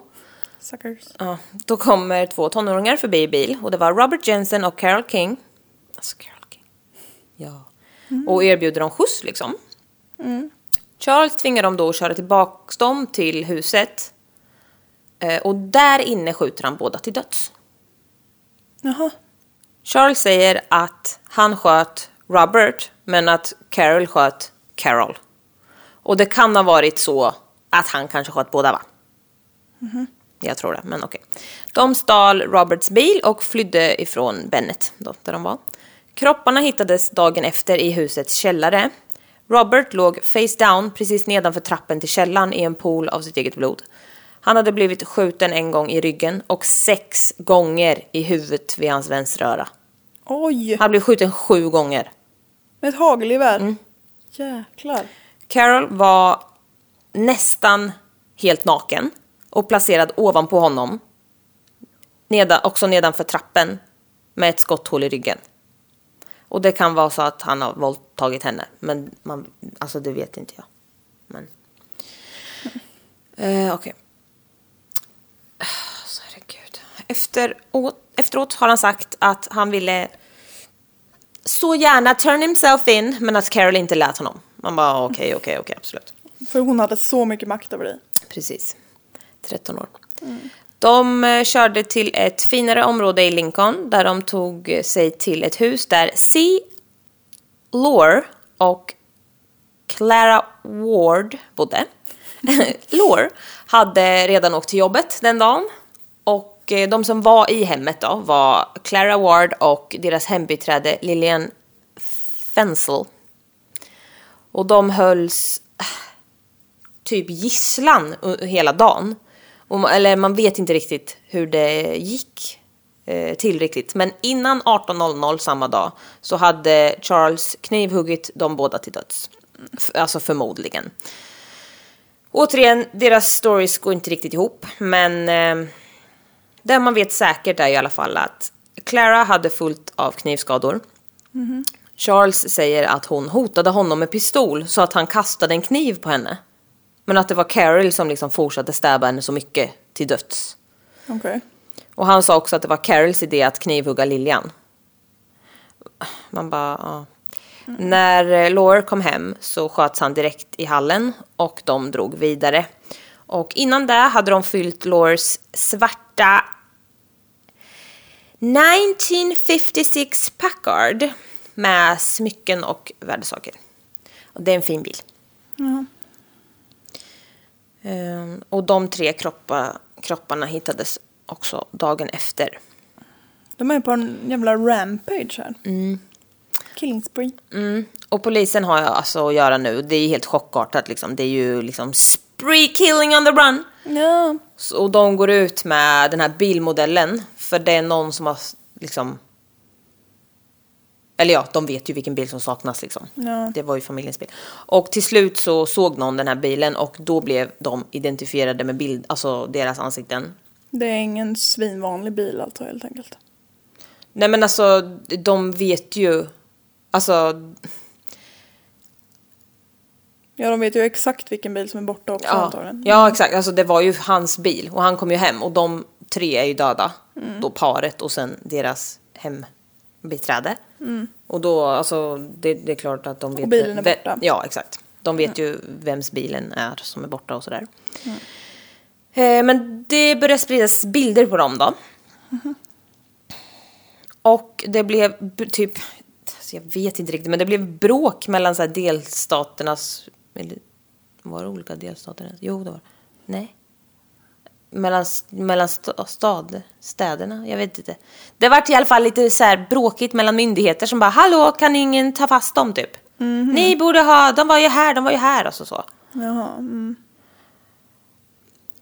Suckers. Ja, då kommer två tonåringar förbi i bil och det var Robert Jensen och Carol King. Alltså Carol King. Ja. Och erbjuder dem skjuts liksom. Charles tvingar dem då att köra tillbaks dem till huset. Eh, Och där inne skjuter han båda till döds. Jaha. Charles säger att han sköt Robert men att Carol sköt Carol. Och det kan ha varit så att han kanske sköt båda va? Mm-hmm. Jag tror det, men okej. De stal Roberts bil och flydde ifrån Bennett, då, där de var. Kropparna hittades dagen efter i husets källare. Robert låg face down precis nedanför trappen till källaren i en pool av sitt eget blod. Han hade blivit skjuten en gång i ryggen och sex gånger i huvudet vid hans vänstra öra. Oj, Han blev skjuten sju gånger. med ett hagelgevär. Mm. Jäklar. Carol var nästan helt naken och placerad ovanpå honom. Neda, också nedanför trappen med ett skotthål i ryggen. Och det kan vara så att han har våldtagit henne, men man, alltså det vet inte jag. Men... Eh, Okej. *sighs* Alltså, herregud. Efter, efteråt har han sagt att han ville så gärna turn himself in, men att Carol inte lät honom. Man bara okej, okej, okej, absolut. För hon hade så mycket makt över dig. Precis. 13 år. De eh, körde till ett finare område i Lincoln där de tog sig till ett hus där C. Lore och Clara Ward bodde. *laughs* Lore hade redan åkt till jobbet den dagen och eh, de som var i hemmet då var Clara Ward och deras hembiträde Lillian Fensel. Och de hölls äh, typ gisslan hela dagen. Och, eller man vet inte riktigt hur det gick eh, till riktigt. Men innan 18.00 samma dag så hade Charles knivhuggit de båda till döds. F- alltså förmodligen. Återigen, deras stories går inte riktigt ihop, men eh, det man vet säkert är i alla fall att Clara hade fullt av knivskador. Charles säger att hon hotade honom med pistol så att han kastade en kniv på henne. Men att det var Carol som liksom fortsatte stäba henne så mycket till döds. Okej. Och han sa också att det var Carols idé att knivhugga Lilian. Man bara, ja. När eh, Laura kom hem så sköts han direkt i hallen och de drog vidare. Och innan det hade de fyllt Lauras svarta 1956 Packard med smycken och värdesaker. Och det är en fin bil. Ehm, och de tre kroppa, kropparna hittades också dagen efter. De är på en jävla rampage här. Killing spree. Mm. Och polisen har alltså att göra nu, det är helt chockartat liksom. Det är ju liksom spree killing on the run. Ja. Så, och de går ut med den här bilmodellen, för det är någon som har liksom... Eller ja, de vet ju vilken bil som saknas liksom. Ja. Det var ju familjens bil. Och till slut så såg någon den här bilen och då blev de identifierade med bild, alltså deras ansikten. Det är ingen svinvanlig bil alltså helt enkelt. Nej men alltså, de vet ju, alltså Ja, de vet ju exakt vilken bil som är borta också Ja, antagligen. ja exakt, alltså det var ju hans bil och han kom ju hem och de tre är ju döda. Mm. Då paret och sen deras hembiträde. Mm. Och då, alltså det, det är klart att de vet. bilen är borta. Mm. Ja, exakt. De vet ju vems bilen är som är borta och sådär. Eh, men det började spridas bilder på dem då. Mm-hmm. Och det blev typ, alltså jag vet inte riktigt, men det blev bråk mellan så här delstaternas, eller var det olika delstater? Jo, det var Nej. Mellan, mellan st- stad, städerna, jag vet inte. Det vart i alla fall lite så här bråkigt mellan myndigheter som bara hallå kan ingen ta fast dem typ? Ni borde ha, de var ju här, de var ju här och så så. Jaha. Mm.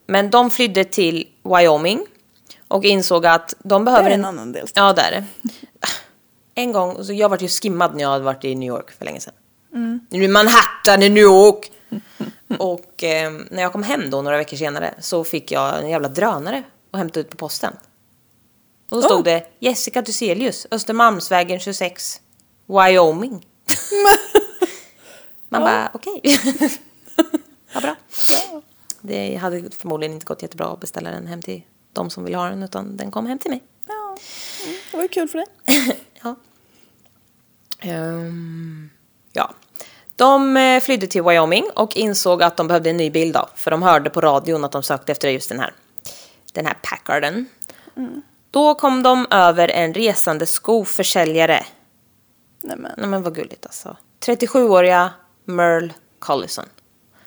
Men de flydde till Wyoming och insåg att de behöver Det är en annan delstat. Ja, det är det. En gång, så jag var ju skimmad när jag hade varit i New York för länge sedan. Nu är Manhattan i New York! och eh, när jag kom hem då några veckor senare så fick jag en jävla drönare och hämtade ut på posten. Och då stod Oh. det Jessica Duselius, Östermalmsvägen 26, Wyoming. Man bara, okej. *laughs* Vad bra. Det hade förmodligen inte gått jättebra att beställa den hem till de som vill ha den, utan den kom hem till mig. Ja. Mm. Det var ju kul för dig. *laughs* Ja. Ja. De eh, flydde till Wyoming och insåg att de behövde en ny bil då, för de hörde på radion att de sökte efter just den här, den här Packarden. Då kom de över en resande skoförsäljare. Nej men. Nej men vad gulligt alltså. 37-åriga Merle Collison.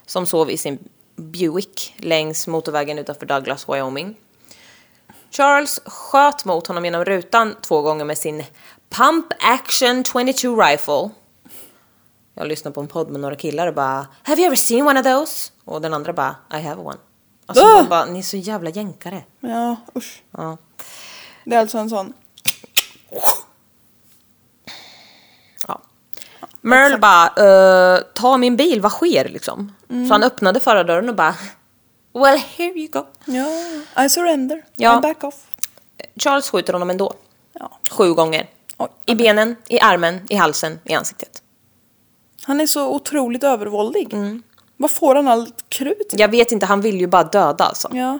Som sov i sin Buick längs motorvägen utanför Douglas, Wyoming. Charles sköt mot honom genom rutan två gånger med sin Pump Action 22 Rifle. Jag lyssnade på en podd med några killar och bara Have you ever seen one of those? Och den andra bara I have one. Alltså Ah! bara, ni är så jävla jänkare. Ja, usch. Ja. Det är alltså en sån. Ja. Merle bara, uh, ta min bil, vad sker liksom? Så han öppnade förardörren och bara, well here you go. Ja, I surrender. Ja. I back off. Charles skjuter honom ändå. Ja. Sju gånger. Oj. I benen, i armen, i halsen, i ansiktet. Han är så otroligt övervåldig. Mm. Vad får han allt krut? Jag vet inte, han vill ju bara döda alltså. Ja.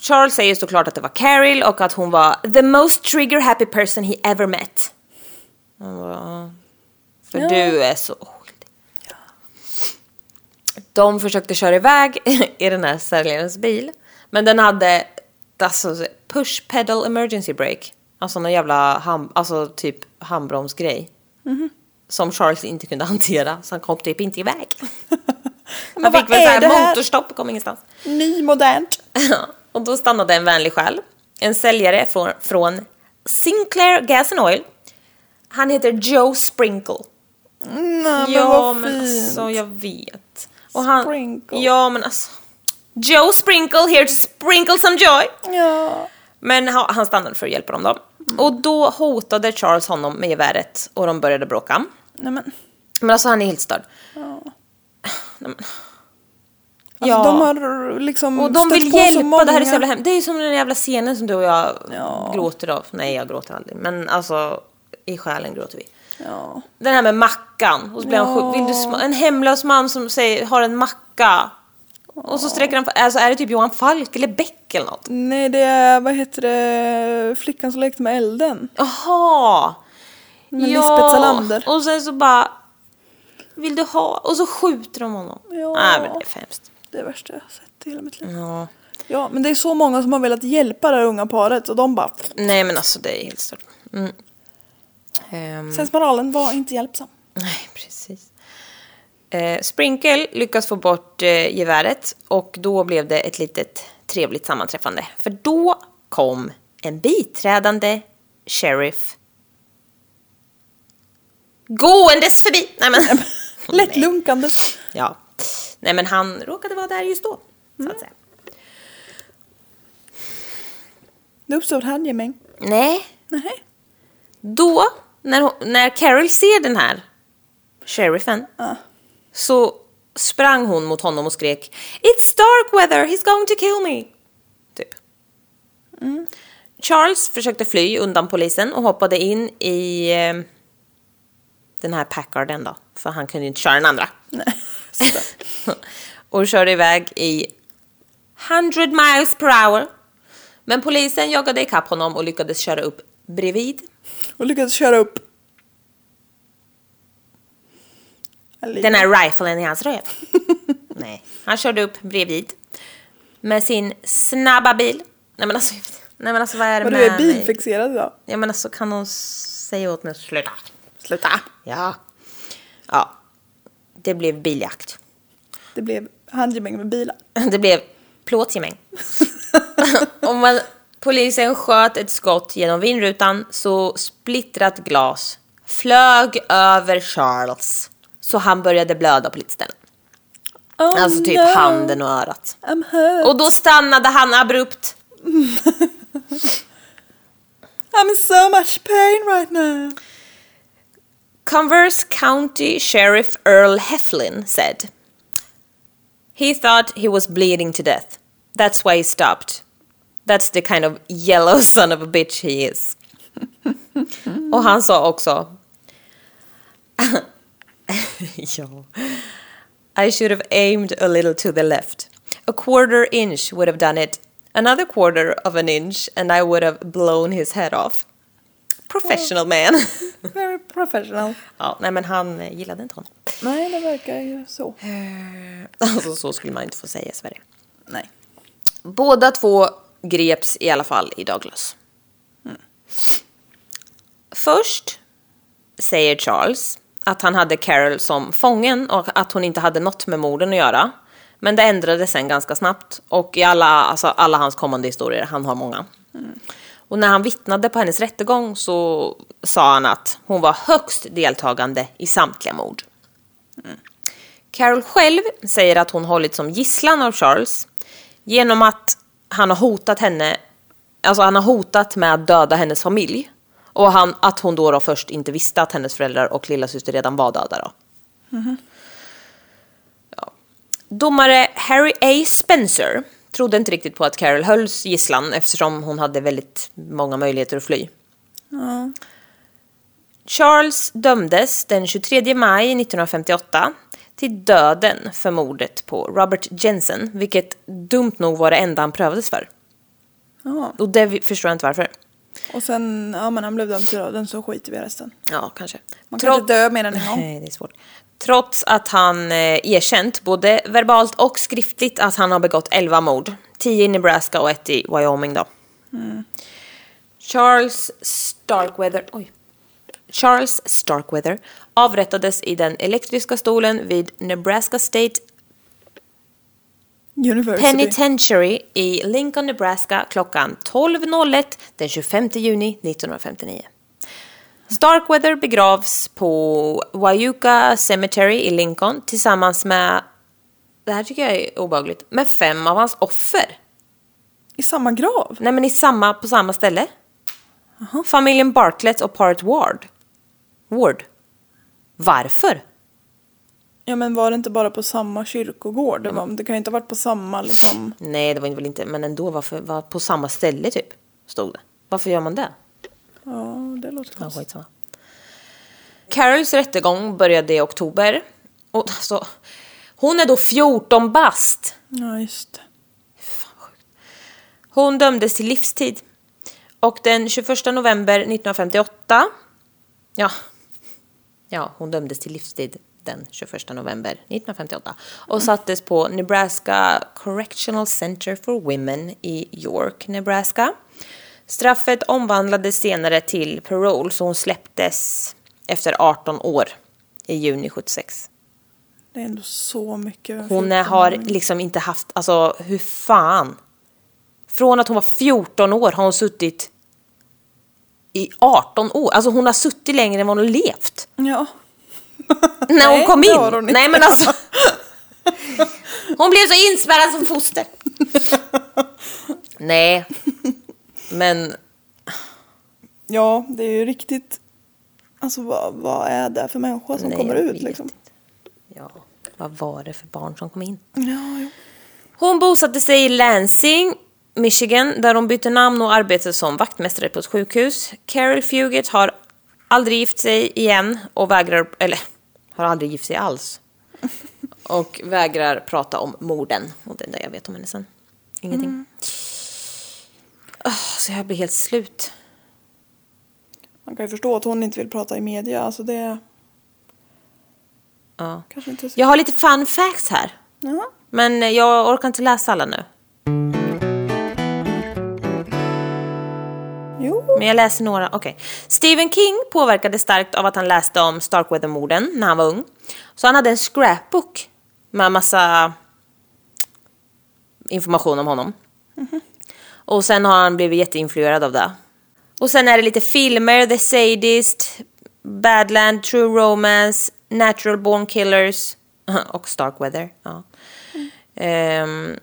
Charles säger såklart att det var Carol och att hon var the most trigger happy person he ever met. "Ja, För Ja. du är så oskyldig. De försökte köra iväg *laughs* i den här säljarens bil. Men den hade alltså, push pedal emergency brake. Alltså någon jävla ham, alltså, typ handbromsgrej. Mhm. Som Charles inte kunde hantera, så han kom typ inte iväg. *laughs* Men Han fick väl så här motorstopp, kom ingenstans. Ny, modernt. och då stannade en vänlig själ. En säljare från, från Sinclair Gas and Oil. Han heter Joe Sprinkle. Nej, men ja, vad men fint. alltså jag vet. Och han, Sprinkle. Ja, men alltså. Joe Sprinkle here to sprinkle some joy. Ja. Men han, stannade för att hjälpa dem då. Och då hotade Charles honom med geväret och de började bråka. Nej men. Men alltså han är helt störd. Alltså, Ja. De har liksom Och de vill hjälpa, det här är så många- jävla hemskt. Det är ju som den jävla scenen som du och jag Ja. gråter av. Nej, jag gråter aldrig. Men alltså, i själen gråter vi. Ja. Den här med mackan. Och så blir han Ja. sjuk. Vill du en hemlös man som säger, har en macka. Och så sträcker han, alltså är det typ Johan Falk eller Beck eller något? Nej det är, vad heter det, flickan som lekte med elden. Jaha! Med Lisbeth Salander. Och sen så bara, vill du ha? Och så skjuter de honom. Ja. Nej men det är hemskt. Det är det värsta jag har sett i hela mitt liv. Ja. Ja men det är så många som har velat hjälpa det här unga paret och de bara... Nej men alltså det är helt stört. Mm. Ehm, Sensmoralen var inte hjälpsam. Nej, precis. Eh, Sprinkle lyckas få bort eh, geväret och då blev det ett litet trevligt sammanträffande. För då kom en biträdande sheriff gåendes förbi. Nej, men... Lätt lunkande. Ja. Nej, men han råkade vara där just då, så att säga. Det uppstod handgemäng. Nej, Nej. då, när, hon, när Carol ser den här sheriffen, Ja. så sprang hon mot honom och skrek It's Starkweather, he's going to kill me. Typ. Charles försökte fly undan polisen och hoppade in i eh, den här Packarden då, för han kunde ju inte köra den andra. *laughs* Och körde iväg i 100 miles per hour. Men polisen jagade ikapp honom och lyckades köra upp bredvid. Och lyckades köra upp. Den här riflen i hans röv. *laughs* Nej, han körde upp bredvid. Med sin snabba bil. Nej men alltså, nej, men alltså vad är det Vad med du är bilfixerad idag. Ja men alltså kan hon säga åt mig att sluta? Sluta. Ja. Ja. Det blev biljakt. Det blev handgemäng med bilar. *laughs* Det blev plåtgemäng. *laughs* Om man, polisen sköt ett skott genom vindrutan så splittrat glas flög över Charles. Så han började blöda på lite ställen. Oh, Alltså typ no, handen och örat. Och då stannade han abrupt. *laughs* I'm in so much pain right now. Converse County Sheriff Earl Heflin said, He thought he was bleeding to death. That's why he stopped. That's the kind of yellow *laughs* son of a bitch he is. *laughs* Och han sa också, *laughs* I should have aimed a little to the left. A quarter inch would have done it. Another quarter of an inch and I would have blown his head off. Professional man. *laughs* Very professional. Ja, nej men han eh, gillade inte honom. Nej, det verkar ju så. *laughs* Alltså så skulle man inte få säga i Sverige. Nej. Båda två greps i alla fall i Douglas. Först säger Charles att han hade Carol som fången och att hon inte hade något med morden att göra. Men det ändrades sen ganska snabbt och i alla, alltså alla hans kommande historier, han har många. Och när han vittnade på hennes rättegång så sa han att hon var högst deltagande i samtliga mord. Carol själv säger att hon hållit som gisslan av Charles genom att han har hotat henne, alltså han har hotat med att döda hennes familj. Och han, att hon då, då först inte visste att hennes föräldrar och lillasyster redan var döda då. Ja. Domare Harry A. Spencer trodde inte riktigt på att Carol hölls gisslan eftersom hon hade väldigt många möjligheter att fly. Charles dömdes den 23 maj 1958 till döden för mordet på Robert Jensen, vilket dumt nog var det enda han prövades för. Ja. Och det förstår jag inte varför. Och sen, ja men han blev dömd till döden så skiter vi i resten. Ja, kanske. Man kan inte dö mer än en gång. Nej, det är svårt. Trots att han eh, erkänt, både verbalt och skriftligt, att han har begått 11 mord. 10 i Nebraska och ett i Wyoming då. Mm. Charles Starkweather, oj. Charles Starkweather avrättades i den elektriska stolen vid Nebraska State University. Penitentiary i Lincoln, Nebraska klockan 12.01 den 25 juni 1959. Starkweather begravs på Wyuka Cemetery i Lincoln tillsammans med det här tycker jag är obehagligt, med fem av hans offer. I samma grav? Nej men i samma, på samma ställe. Familjen Bartlett och paret Ward. Ward. Varför? Ja men var det inte bara på samma kyrkogård? Det, var, det kan ju inte ha varit på samma liksom... Nej, det var väl inte, men ändå varför, var på samma ställe typ, stod det. Varför gör man det? Ja, det låter Ja, konstigt. skitsamma. Carols rättegång började i oktober. Och alltså, hon är då 14 bast. Ja, just det. Hon dömdes till livstid. Och den 21 november 1958, ja, ja, hon dömdes till livstid den 21 november 1958 och sattes på Nebraska Correctional Center for Women i York, Nebraska. Straffet omvandlades senare till parole så hon släpptes efter 18 år i juni 76. Det är ändå så mycket. Hon 14 har liksom inte haft, alltså hur fan? Från att hon var 14 år har hon suttit i 18 år. Alltså hon har suttit längre än vad hon har levt. Ja. *laughs* När hon Nej, kom in. hon. Nej men alltså. Hon blev så inspärrad som foster. *laughs* Nej. Men ja, det är ju riktigt... Alltså vad, vad är det för människa som Nej, kommer jag ut vet liksom? inte. ja, vad var det för barn som kom in? Ja, jo. Hon bosatte sig i Lansing, Michigan, där hon bytte namn och arbetade som vaktmästare på ett sjukhus. Carol Fugit har aldrig gift sig igen och vägrar, eller har aldrig gift sig alls. *laughs* Och vägrar prata om morden. Och det är det jag vet om henne sen. Ingenting. Ah, så jag blir helt slut. Man kan ju förstå att hon inte vill prata i media. Alltså det Ja. kanske inte så... Jag har lite fun facts här. Ja. Men jag orkar inte läsa alla nu. Jo. Men jag läser några, okej. Stephen King påverkades starkt av att han läste om Starkweather-morden när han var ung. Så han hade en scrapbook med massa information om honom. Och sen har han blivit jätteinfluerad av det. Och sen är det lite filmer, The Sadist, Badland, True Romance, Natural Born Killers *laughs* och Starkweather. Ja. Ehm,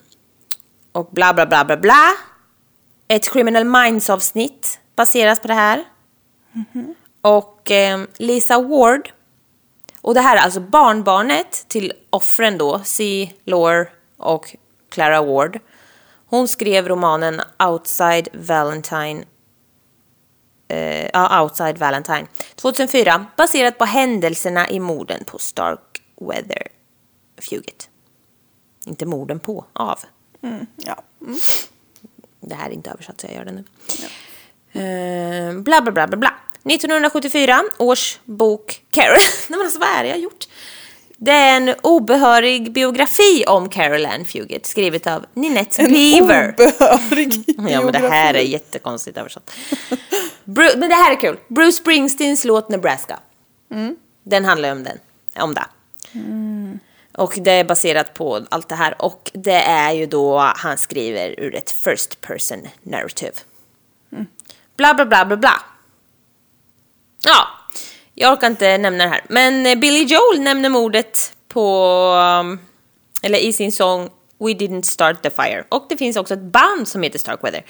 och bla bla bla bla bla. Ett Criminal Minds-avsnitt baseras på det här. Och um, Lisa Ward. Och det här är alltså barnbarnet till offren då, C. Lore och Clara Ward. Hon skrev romanen Outside Valentine eh, ja, Outside Valentine 2004 baserat på händelserna i morden på Starkweather Fugit. Inte morden på, av. Mm, ja. Mm. Det här är inte översatt så jag gör det nu. Eh, bla bla bla bla bla. 1974 års bok Carol. *laughs* Nej men alltså vad är det jag har gjort? Det är en obehörig biografi om Carol Ann Fugit skrivet av Ninette Beaver. Obehörig *laughs* Ja men det här är biografi. jättekonstigt översatt. Bru- men det här är kul. Bruce Springsteens låt Nebraska. Den handlar om den. Om det. Och det är baserat på allt det här. Och det är ju då han skriver ur ett first person narrative. Bla bla bla bla bla. Ja, jag orkar inte nämna det här. Men eh, Billy Joel nämner mordet på, um, eller i sin sång We didn't start the fire. Och det finns också ett band som heter Starkweather.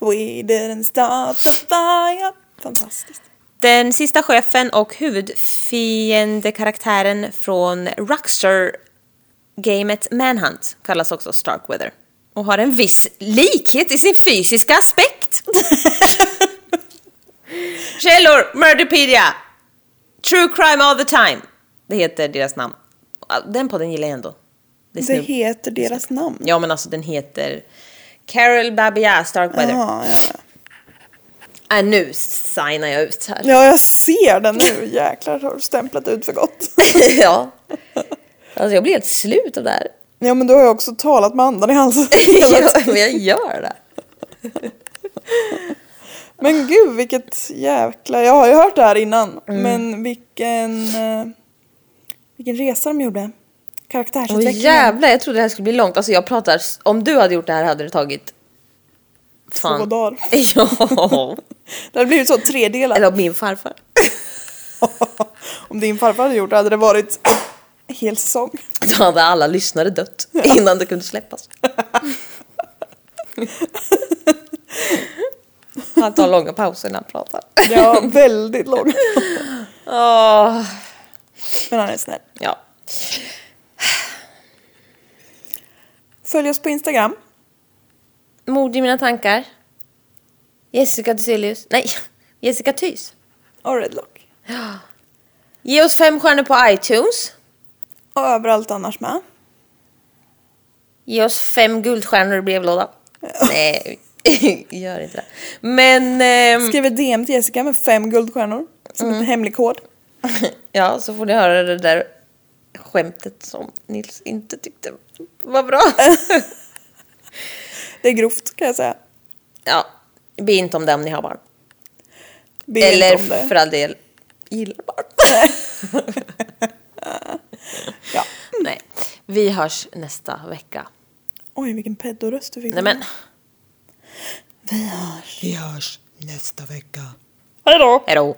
We didn't start the fire. Fantastiskt. Den sista chefen och huvudfiendekaraktären från Rockstar-gamet Manhunt kallas också Starkweather. Och har en viss likhet i sin fysiska aspekt. *laughs* Källor, Murderpedia, True Crime All The Time. Det heter deras namn. Den podden gillar jag ändå. Det Det heter deras namn. Ja men alltså den heter Carol Babia Starkweather. Jaha, ja, ja. Äh, nu signar jag ut här. ja, jag ser den nu. Jäklar har du stämplat ut för gott. *laughs* ja. Alltså jag blir helt slut av det här. Ja, men du har ju också talat med andan i halsen. *laughs* ja, men jag gör det. Men gud vilket jäkla... Jag har ju hört det här innan. Mm. Men vilken... eh, Vilken resa de gjorde. Åh Karaktärsutvecklingen. jävlar, jag trodde det här skulle bli långt. Alltså jag pratar, om du hade gjort det här hade det tagit... Två dagar. *laughs* ja. Det hade blivit så tredelat. Eller min farfar. *laughs* Om din farfar hade gjort det hade det varit hel säsong. *laughs* Då hade alla lyssnare dött innan det kunde släppas. Han tar långa pauser när han pratar. Ja, *laughs* väldigt lång. Åh, Men han är snäll. ja. Följ oss på Instagram. Mord i mina tankar. Jessica Thyselius. Nej, *laughs* Jessica Thys. Och Redlock. Ge oss fem stjärnor på iTunes. Och överallt annars med. Ge oss fem guldstjärnor i brevlådan. Nej, *laughs* gör inte det. Men, ehm, Skriv ett DM till Jessica med fem guldstjärnor. Som en hemlig kod. *laughs* ja, så får ni höra det där skämtet som Nils inte tyckte var bra. *laughs* Det är grovt kan jag säga. Ja, be inte om det om ni har barn. Be Eller inte om det. för all del, gillar barn. Ja. Nej, vi hörs nästa vecka. Oj, vilken pedoröst du fick. Nej men, Vi hörs. Vi hörs nästa vecka. Hej då! hejdå.